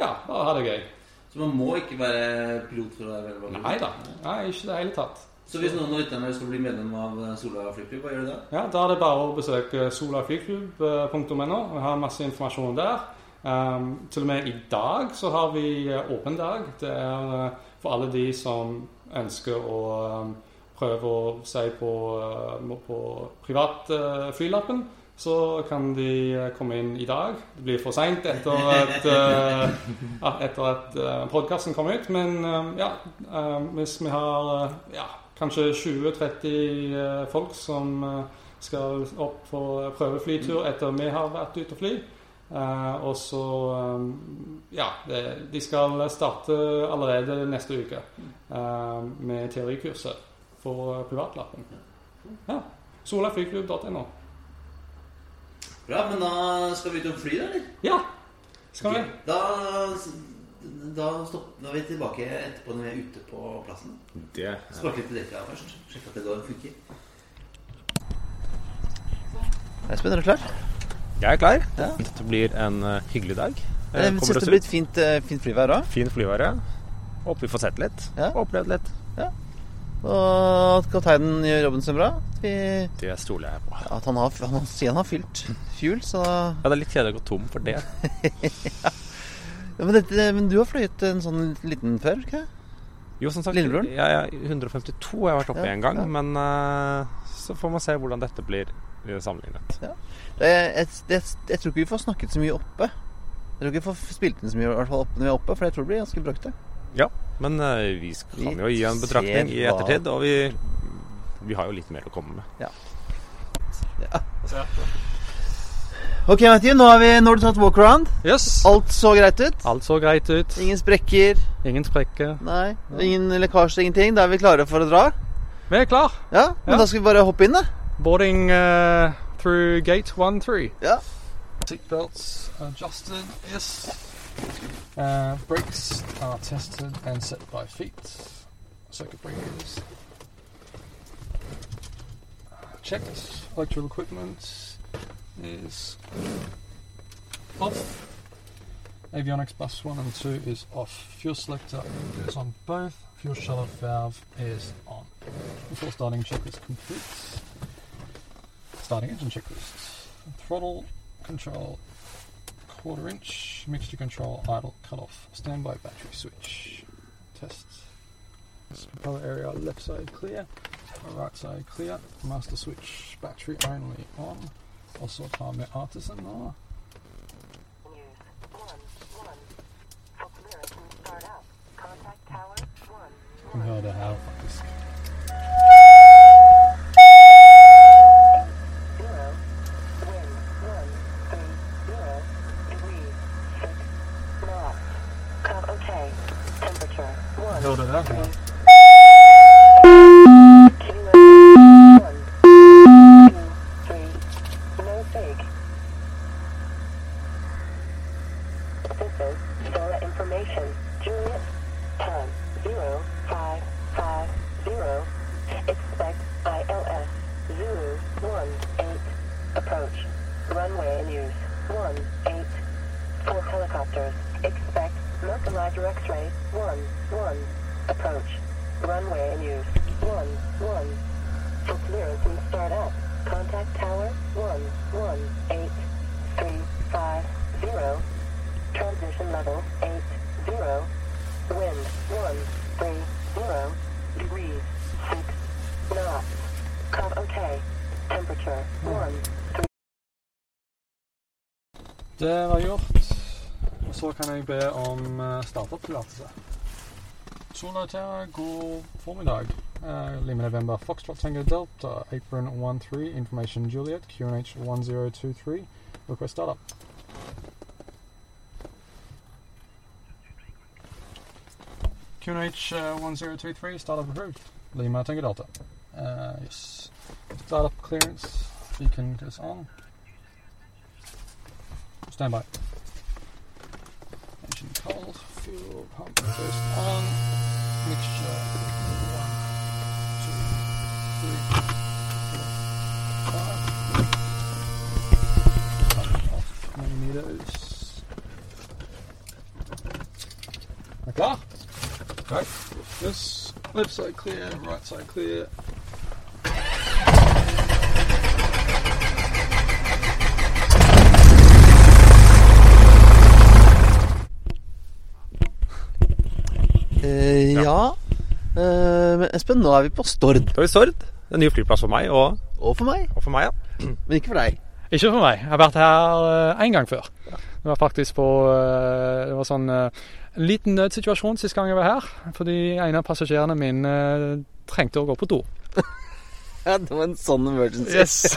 ja, bare ha det gøy. Så man må ikke være pilot for å være veldig Nei da, ikke i det hele tatt. Så hvis noen av lytterne skal bli medlem av Sola flyklubb, hva gjør du da? Ja, Da er det bare å besøke solaflyklubb.no. Vi har masse informasjon der. Um, til og med i dag så har vi eh, åpen dag. Det er eh, for alle de som ønsker å um, prøve å si på, uh, på privatflylappen. så kan de eh, komme inn i dag. Det blir for seint etter at, uh, at uh, podkasten kommer ut. Men um, ja, hvis vi har ja, kanskje 20-30 eh, folk som eh, skal opp på prøveflytur etter vi har vært ute og fly. Eh, og så Ja, det, de skal starte allerede neste uke med teorikurset for privatlappen. Ja. Solaflyklubb.no. Bra, men da skal vi ut og fly, da, eller? Ja, skal vi. Da, da, stopper er vi tilbake etterpå når vi er ute på plassen. Det Sparke litt dekka først. Sjekke at det går funker. Espen, er du klar? Jeg er klar. Ja. Dette blir en uh, hyggelig dag. Jeg syns synes det blir et fint, uh, fint flyvær òg. Fin flyvære. Håper vi får sett litt. Ja. Opplevd litt. Ja. Og at kapteinen gjør jobben sin bra. Vi, Det stoler jeg på. at han, har, han sier han har fylt fuel, så Ja, Det er litt kjedelig å gå tom for det. ja, men, dette, men du har fløyet en sånn liten før, ikke Jo, som sagt, Lillebroren? jeg er 152 har jeg vært oppe Ja, en gang. ja. Men uh, så får man se hvordan dette blir sammenlignet. sammenlignet. Det, jeg, det, jeg tror ikke vi får snakket så mye oppe. Jeg tror ikke vi får spilt inn så mye i hvert fall oppe når vi er oppe, for jeg tror det blir ganske bråkete. Ja, men uh, vi kan jo gi en betraktning i ettertid. Og vi, vi har jo litt mer å komme med. Ok, Matthew, nå har, vi, nå har du tatt walkaround. Yes. Alt så greit ut. Alt så greit ut. Ingen sprekker. Ingen sprekker. Nei, ingen lekkasje, ingenting. Da er vi klare for å dra. Vi er klar. Ja, men Ja. da skal vi bare hoppe inn, da. Boarding uh, through gate 1-3. Ja. Seatbelts adjusted, yes. Uh, brakes are tested and set by feet. Circuit breakers checked. Electrical equipment is off. Avionics bus 1 and 2 is off. Fuel selector is on both. Fuel shut-off valve is on. Before starting check is complete. Starting engine checklist. Throttle control quarter inch. Mixture control idle cut off. Standby battery switch. Test. Propeller area left side clear. Right side clear. Master switch battery only on also så tar Artisan nå. Kan høre det her, faktisk. Hører du det? Ja. Det var gjort. Og så kan jeg be om eh, startup-tillatelse. Sola Terra god formiddag. Uh, Lima November, Foxtrot Tango Delta, Apron 13, Information Juliet, QNH 1023, request startup. QNH uh, 1023, startup approved. Lima Tango Delta. Uh, yes. Startup clearance, beacon goes on. Stand by. Engine cold, fuel pump first on. Mixture. One, two, three, four, five. Off 20 meters. Er klar? Right. This left side clear, right side clear. Eh, ja. Eh, men Espen, nå er vi på Stord. Da er vi Stord. En ny flyplass for meg, og, Og for meg, og for meg, ja. men ikke for deg. Ikke for meg. Jeg har vært her én gang før. Det var faktisk på eh, Det var sånn eh, en liten nødsituasjon sist gang jeg var her. Fordi en av passasjerene mine eh, trengte å gå på do. Ja, det var en sånn emergency. Yes.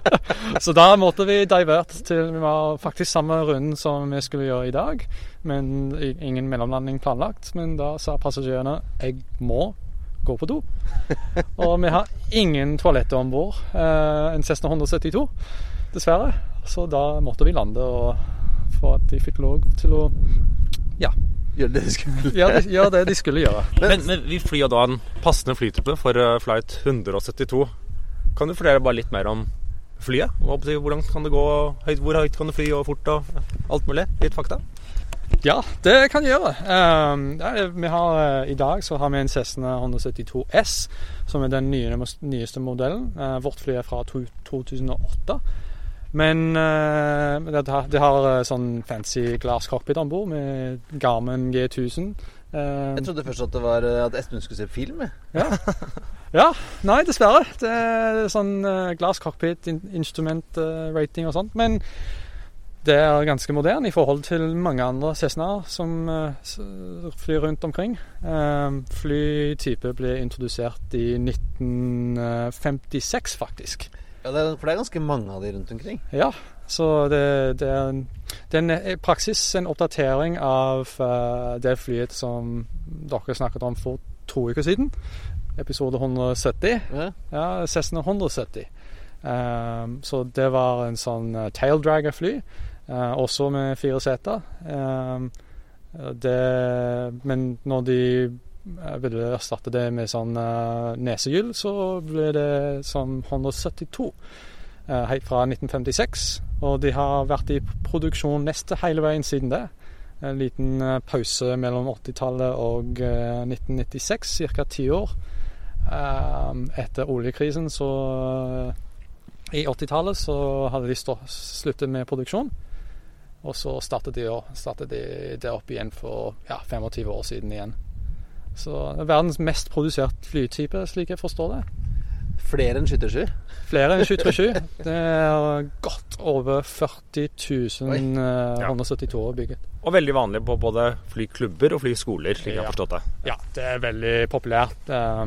Så da måtte vi divert til Vi var faktisk samme runden som vi skulle gjøre i dag. Men ingen mellomlanding planlagt. Men da sa passasjerene jeg må gå på do. Og vi har ingen toaletter om bord. Eh, en Cessna 172, dessverre. Så da måtte vi lande og for at de fikk lov til å ja, Gjør det de skulle. ja, de, ja, det de skulle gjøre. Men, men vi flyr da en passende flytype for eh, flight 172. Kan du fortelle bare litt mer om flyet? Hvor langt Hvordan kan det gå? Høyt, hvor høyt kan det fly, og fort, og alt mulig? Litt fakta? Ja, det kan jeg gjøre. Um, det er- vi har, uh, I dag så har vi en Cessna 172 S, som er den nye, nyeste modellen. Uh, vårt fly er fra to, 2008. Men eh, det, har, det har eh, sånn fancy glasscockpit om bord med Garmin G1000. Eh, Jeg trodde først at det var at Espen skulle se film. ja. ja, nei, dessverre. Det er sånn glass cockpit, in instrument rating og sånt. Men det er ganske moderne i forhold til mange andre Cessnaer som flyr rundt omkring. Flytype ble introdusert i 1956, faktisk. Ja, det er, for det er ganske mange av de rundt omkring. Ja, så det, det, er, det er en, i praksis en oppdatering av uh, det flyet som dere snakket om for to uker siden. Episode 170. Ja. Ja, Cessna 170. Um, så det var en sånn uh, taildragger-fly, uh, også med fire seter. Um, det, men når de eh, ville erstatte det med sånn uh, nesehjul, så ble det sånn 172. eh, helt fra 1956. Og de har vært i produksjon neste hele veien siden det. En liten eh, pause mellom 80-tallet og eh, 1996, ca. ti år. Etter oljekrisen så eh, I 80-tallet så hadde de sluttet med produksjon. Og så startet de, startet de det opp igjen for ja, 25 år siden igjen. Så er verdens mest produsert flytype, slik jeg forstår det. Flere enn skyttersky. Flere enn 737. Det er godt over 40 000 Oi. eh, Ja. 172 bygget. Og veldig vanlig på både flyklubber og flyskoler, slik jeg har forstått det. Ja, det er veldig populært. Eh,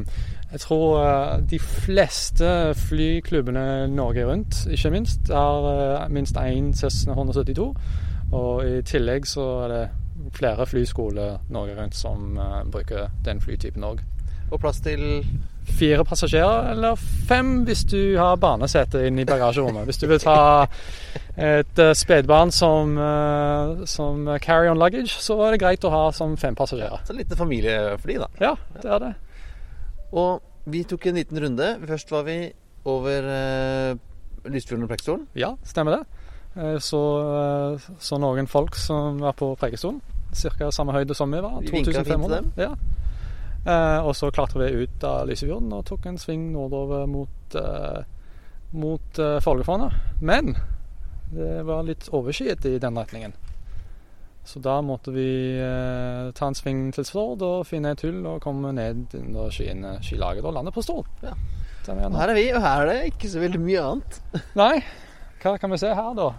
Jeg tror eh, de fleste flyklubbene Norge rundt, ikke minst, har minst én Cessna 172. Og i tillegg så er det flere flyskoler Norge rundt som eh, bruker den flytypen òg. Og plass til Fire passasjerer, eller fem hvis du har barnesete inn i bagasjerommet. Hvis du vil ta et uh, spedbarn som, eh, som carry-on luggage, så er det greit å ha som fem passasjerer. så lite familiefly, da. Ja, det er det. Og vi tok en liten runde. Først var vi over uh, Lysfjorden og Preikestolen. Ja, stemmer det. Eh, Så, eh, så noen folk som var på Preikestolen. Ca. samme høyde som vi var. Vi vinket fint til 2500. Ja. Eh, og så klatra vi ut av Lysefjorden og tok en sving nordover mot, mot Folgefonna. Men det var litt overskyet i den retningen. Så da måtte vi eh, ta en sving til Stord og finne et hull og komme ned under skyene, skylaget og lande på Stord. Ja. Og her er vi, og her er det ikke så veldig mye annet. Nei, hva kan vi se her, da?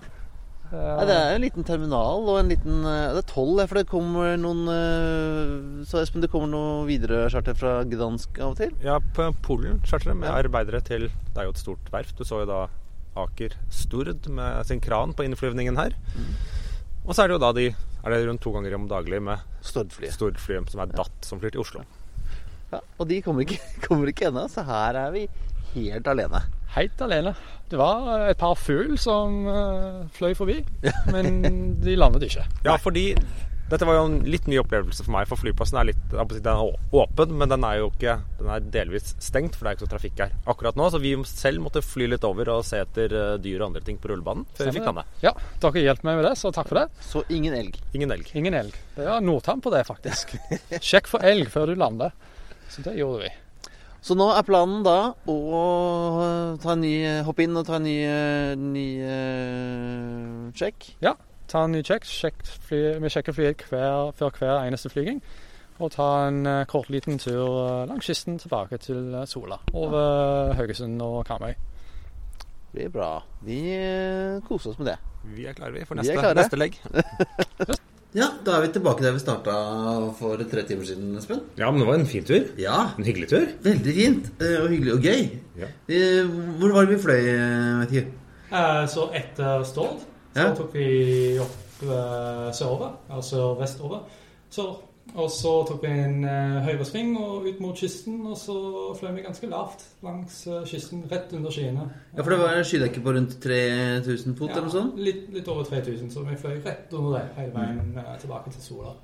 Ja, det er en liten terminal og en liten eh, Det er tolv, for det kommer noen eh, Så Espen, det kommer noe videre charter fra Gdansk av og til? Ja, på Polen charter med Ja. arbeidere til Det er jo et stort verft. Du så jo da Aker Stord med sin kran på innflyvningen her. Og så er det jo da de Er det rundt to ganger om daglig med Stordflyet. Stordflyet som er DAT, som flyr til Oslo. Ja, og de kommer ikke, kommer ikke ennå, så her er vi helt alene. Helt alene. Det var et par fugl som eh, fløy forbi, men de landet ikke. Ja, fordi dette var jo en litt ny opplevelse for meg, for flyplassen er litt den er åpen, men den er jo ikke Den er delvis stengt, for det er ikke så trafikk her akkurat nå. Så vi selv måtte fly litt over og se etter eh, dyr og andre ting på rullebanen før vi fikk lande. Ja, dere hjalp meg med det, så takk for det. Så ingen elg. Ingen elg. Ingen elg. Det er Nordtann på det, faktisk. Sjekk for elg før du lander. Så det gjorde vi. Så nå er planen da å eh, ta en ny, hoppe inn og ta en ny, eh, ny uh, check. Ja, ta en ny check. Sjekk fly, vi sjekker flyet hver, før hver eneste flyging. Og ta en uh, kort liten tur eh, langs kysten tilbake til eh, Sola. Over Haugesund og Karmøy. Det blir bra. Vi eh, koser oss med det. Vi er klare, vi, for Vi er neste, klare. neste legg. Ja, da er vi tilbake der vi starta for tre timer siden, Espen. Ja, men det var en fin tur. Ja, En hyggelig tur. veldig fint. eh, Og hyggelig og gøy. Ja. Eh, Hvor var det vi fløy, vet Mathieu? Eh, Så etter Stord så Ja. tok vi opp eh, sørover, altså vestover. Så, og så tok vi en eh, høyresving og ut mot kysten, og så fløy vi ganske lavt langs eh, kysten, rett under skyene. Ja, for det var skydekke på rundt 3000 fot eller noe sånt? Litt, litt over 3000, så vi fløy rett under det hele veien eh, tilbake til Sola.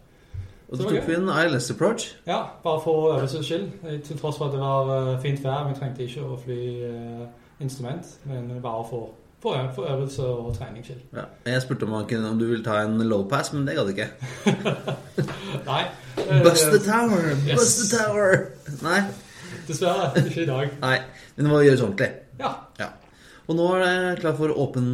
Og Så tok vi en ILS approach. Ja, bare for øvelsens skyld. Til tross for at det var eh, fint vær. Vi trengte ikke å fly eh, instrument, men bare for, for, for øvelse og trening til. Ja. Jeg spurte om, kunne, om du ville ta en low pass, men det gadd ikke. Nei. eh, Bust the tower! Yes. Bust the tower! Nei, Dessverre, ikke i dag. nei, men det må gjøres ordentlig. Ja. Ja. Og nå er det klar for åpen,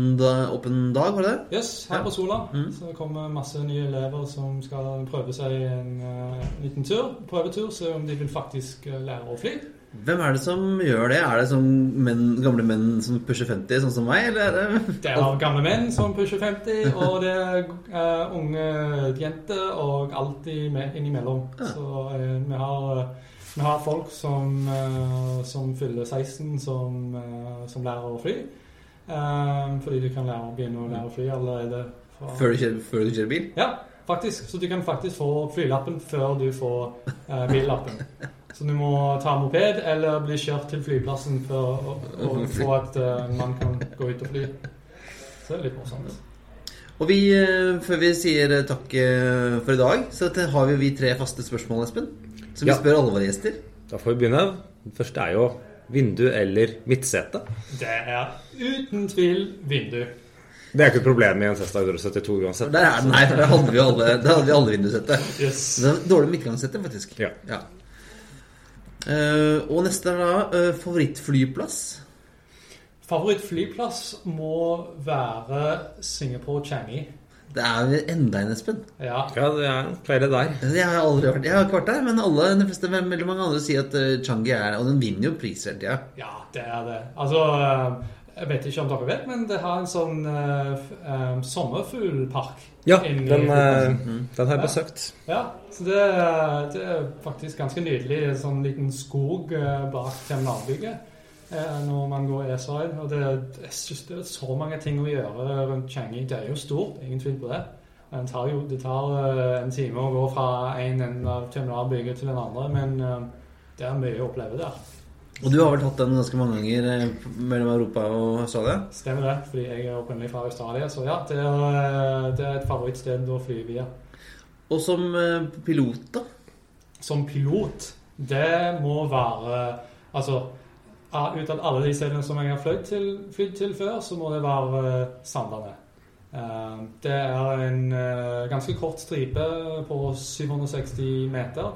dag, var det det? Yes, her Ja. på Sola Mm. så det kommer masse nye elever som skal prøve seg en uh, liten tur, prøvetur, se om de vil faktisk eh, lære å fly. Hvem er det som gjør det? Er det som menn, gamle menn som pusher 50, sånn som meg, eller er det er gamle menn som pusher 50, og det er eh, unge jenter og alltid med, innimellom. Ja. Så eh, vi, har, vi har folk som, eh, som fyller 16 som, som lærer å fly. Fordi du kan lære begynne å lære å fly allerede fra før du kjører, før du kjører bil? Ja, faktisk. Så du kan faktisk få flylappen før du får billappen. Så du må ta moped eller bli kjørt til flyplassen for å, å få at eh, man kan gå ut og fly. Så det er litt morsomt. Og vi, eh, før vi sier eh, takk for i dag, så har vi, vi tre faste spørsmål, Espen. Som vi Ja. spør alle våre gjester. Da får vi begynne. Det første er jo vindu eller midtsete. Det er uten tvil vindu. Det er ikke et problem i en Cesta 172 uansett. Der er nei, for der hadde vi alle, der hadde vi alle vindussettet. Yes. Det dårlig midtgangssette, faktisk. Ja. Eh, og neste er da eh, favorittflyplass. Favorittflyplass må være Singapore Changi. Det er jo enda en, Espen. Ja. Ja, det er flere der. Jeg har aldri vært, jeg har ikke vært der, men alle, de fleste, veldig mange andre sier at eh, Changi er Og den vinner jo priser hele tida. Ja, det er det. Altså, eh, jeg vet ikke om dere vet, men det har en sånn uh, sommerfuglpark. Ja, den, uh, den har jeg besøkt. Ja, så det, er- det er faktisk ganske nydelig. En sånn liten skog bak terminalbygget eh, når man går E-side. Og det, jeg synes det er så mange ting å gjøre rundt Changi. Det er jo stort, ingen tvil på det. Det tar, jo, det tar en time å gå fra en ende av terminalbygget til den andre, men det er mye å oppleve der. Og du har vel tatt den ganske mange ganger eh, mellom Europa og Australia? Stemmer det, fordi jeg er opprinnelig fra Australia. Så ja, det er, eh, det er et favorittsted å fly via. Og som eh, pilot, da? Som pilot, det må være Altså, ut av alle de stedene som jeg har flydd til, flydd til før, så må det være Sandane. Det er en ganske kort stripe på 760 meter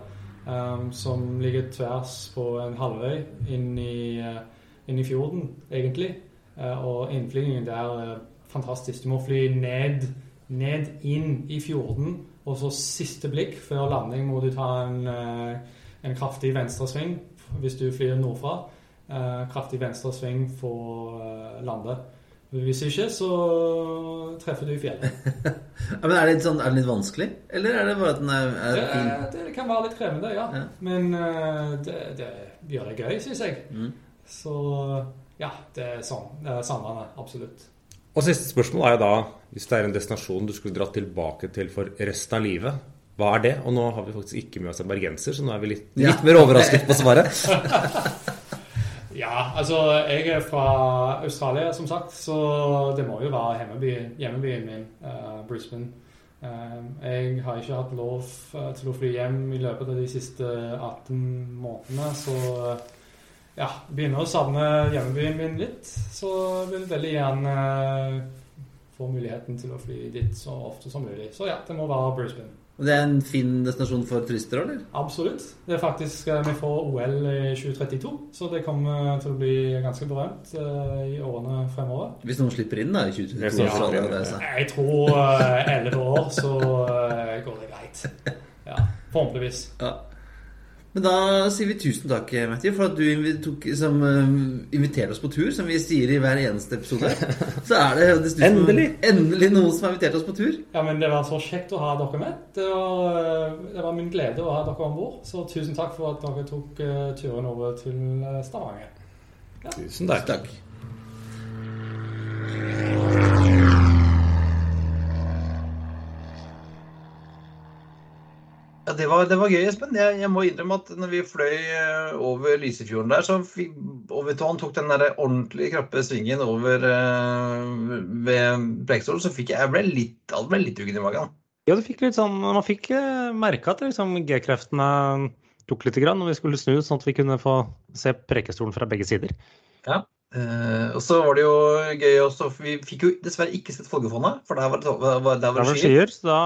eh, som ligger tvers på en halvøy inn i, eh, inn i fjorden, egentlig. Uh, Og innflygningen der er fantastisk. Du må fly ned, ned inn i fjorden, og så siste blikk før landing må du ta en, uh, en kraftig venstresving hvis du flyr nordfra. Uh, kraftig venstresving for eh, lande. Hvis ikke, så treffer du i fjellet. Ja, men er det, litt sånn, er det litt vanskelig? Eller er det bare at den er, er Det, fin? det kan være litt krevende, ja. Ja. Men eh, det, det gjør det gøy, syns jeg. Mm. Så ja, det er sånn. Det er Sandane, absolutt. Og siste spørsmål er jo da, hvis det er en destinasjon du skulle dratt tilbake til for resten av livet, hva er det? Og nå har vi faktisk ikke med oss en bergenser, så nå er vi litt, Ja. mer overrasket på svaret. Ja, altså jeg er fra Australia, som sagt, så det må jo være hjemmeby, hjemmebyen min, uh, Brisbane. Um, jeg har ikke hatt lov uh, til å fly hjem i løpet av de siste 18 månedene, så uh, ja, begynner å savne hjemmebyen min litt. Så jeg vil veldig gjerne få muligheten til å fly dit så ofte som mulig. Så ja, det må være Brisbane. Og Det er en fin destinasjon for turister, eller? Absolutt. Det er faktisk eh, Vi får OL i 2032, så det kommer til å bli ganske berømt eh, i årene fremover. Hvis noen slipper inn da i 2022. Det er sånn, ja. det så- Jeg tror eh, elleve år, så eh, går det greit. Ja, Forhåpentligvis. Ja. Men da sier vi tusen takk, Matthew, for at du tok, som, eh, inviterer oss på tur, som vi sier i hver eneste episode. Så er det, det som- Endelig. endelig noen som har invitert oss på tur. Ja, men Det var så kjekt å ha dere med. Det var, eh, det var min glede å ha dere om bord. Så tusen takk for at dere tok eh, turen over til Stavanger. Stavanger. Tusen takk. Takk. Ja, det var, det var gøy, Espen. Jeg, jeg må innrømme at når vi fløy eh, over Lysefjorden der, så fikk, og vet du, han tok den der ordentlig krappe svingen over uh, ved Preikestolen, så fikk jeg, jeg ble litt, jeg ble litt uggen i magen. Ja, du fikk litt sånn, man fikk merka merke at liksom, G-kreftene tok litt grann når vi skulle snu, sånn at vi kunne få se Preikestolen fra begge sider. Eh, og så var det jo gøy også, for vi fikk jo dessverre ikke sett Folgefondet, for der var det, der var Da det var det skyer. skyer, så da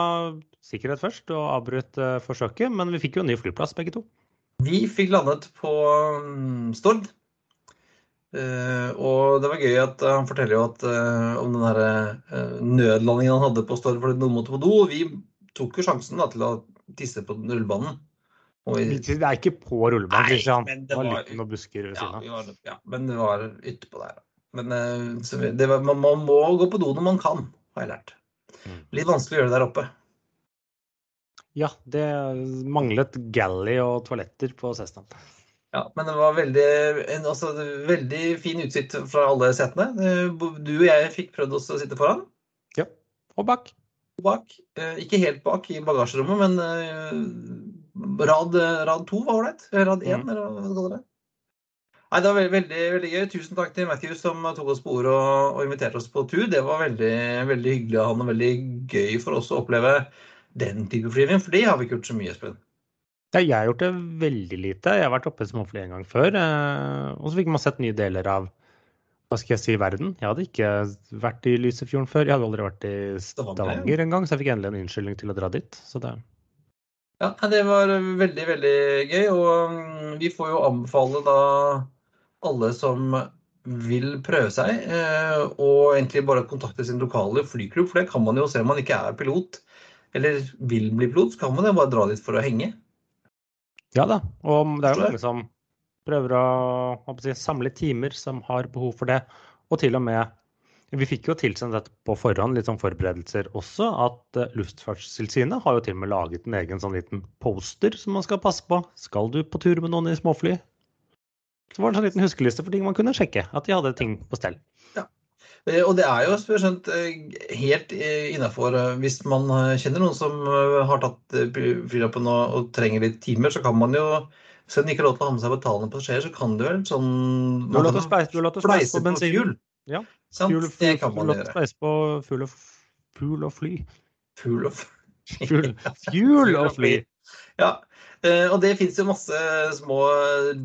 sikkerhet først, og avbrøt uh, forsøket. Men vi fikk jo en ny flyplass, begge to. Vi fikk landet på um, Stord. Uh, og det var gøy at han forteller jo at, om den der, eh, nødlandingen han hadde på Stord fordi noen måtte på do. Og vi tok jo sjansen da, til å tisse på rullebanen. Og vi, Det er ikke på rullebanen, jeg. men Det var var- lykken og busker ved ja, siden av. ja, men det var ytterpå der. Men eh, var, man, man må gå på do når man kan, har jeg lært. Mm. Litt vanskelig å gjøre det der oppe. Ja, det manglet galley og toaletter på Cessnaen. Ja, men det var veldig, en, altså, veldig fin utsikt fra alle setene. Eh, Du og jeg fikk prøvd oss å sitte foran. Ja. Og bak. bak. Eh, Ikke helt bak i bagasjerommet, men rad, rad to var ålreit. Rad én, Mm. eller hva du kaller det. Nei, Det var veldig, veldig, gøy. Tusen takk til Matthew som tok oss på ordet og, og inviterte oss på tur. Det var veldig, veldig hyggelig av han og veldig gøy for oss å oppleve den type flyvning, for det har vi ikke gjort så mye, Espen. Ja, jeg har gjort det veldig lite. Jeg har vært oppe småfly en gang før. eh, Og så fikk man sett nye deler av hva skal jeg si, verden. Jeg hadde ikke vært i Lysefjorden før. Jeg hadde aldri vært i Stavanger, engang, så jeg fikk endelig en unnskyldning til å dra dit. Så det Ja, det var veldig, veldig gøy. Og mm, vi får jo anbefale da alle som vil prøve seg, eh, og egentlig bare kontakte sin lokale flyklubb. For det kan man jo se om man ikke er pilot, eller vil bli pilot, så kan man jo bare dra dit for å henge. Ja da. Og det er jo mange som prøver å, å si, samle timer som har behov for det. Og til og med Vi fikk jo tilsendt dette på forhånd, litt sånn forberedelser også, at eh, Luftfartstilsynet har jo til og med laget en egen sånn liten poster som man skal passe på. Skal du på tur med noen i småfly? Så var det en sånn liten huskeliste for ting man kunne sjekke. At de hadde ting på stell. Ja. Og det er jo skjønt, eh, helt innafor Hvis man eh, kjenner noen som eh, har tatt eh, flylappen og, og trenger litt timer, så kan man jo selv om de ikke har lov til å ha med seg betalende passasjerer, så kan du vel sånn Du har lov til å speise på bensinhjul. Ja. Sant? Fuel, det kan man gjøre. Reise på fugl og, fugl og fly. Fuel og Fuel, fuel og fly. Ja, eh, og det fins jo masse små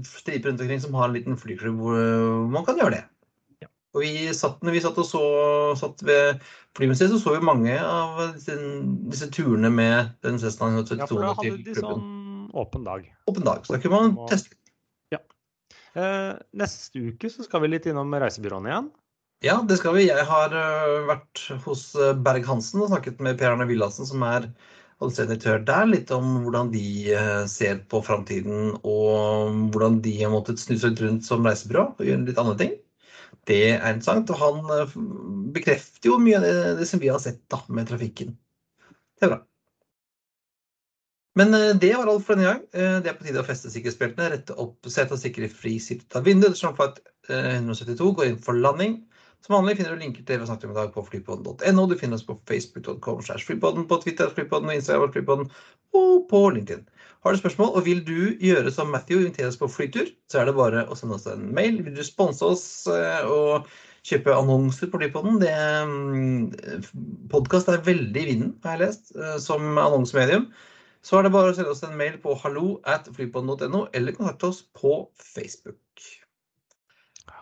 striper rundt omkring som har en liten flyklubb hvor man kan gjøre det. Ja. Og vi satt, når vi satt og så satt ved flymuseet, så så vi mange av disse, disse turene med den Cessna Ja, for da hadde de klubben. sånn åpen dag. Åpen dag, så da kunne man teste. Eh, neste uke så skal vi litt innom reisebyråene igjen. Ja, det skal vi. Jeg har øh, vært hos øh, Berg-Hansen og snakket med Per Arne Villassen, som er administrerende der, litt om hvordan de øh, ser på framtiden, og hvordan de har måttet snu seg rundt som reisebyrå og gjøre litt andre ting. Det er interessant. Og han bekrefter jo mye av det, det som vi har sett da, med trafikken. Det er bra. Men det var alt for denne gang. Det er på tide å feste sikkerhetsbeltene, rette opp setet og sikre fri sitt av vinduet. Flight at 172 går inn for landing. Som vanlig finner du linker til det vi snakket om i dag på flypodden.no. Du finner oss på facebook.com på Twitter flypodden og Instagram flypodden, og på LinkedIn. Har du spørsmål og vil du gjøre som Matthew, invitere oss på flytur, så er det bare å sende oss en mail. Vil du sponse oss eh, og kjøpe annonser på Flypodden? Det Podkast er veldig i vinden, har jeg lest, eh, som annonsemedium. Så er det bare å sende oss en mail på hallo at flypodden.no, eller kontakte oss på Facebook.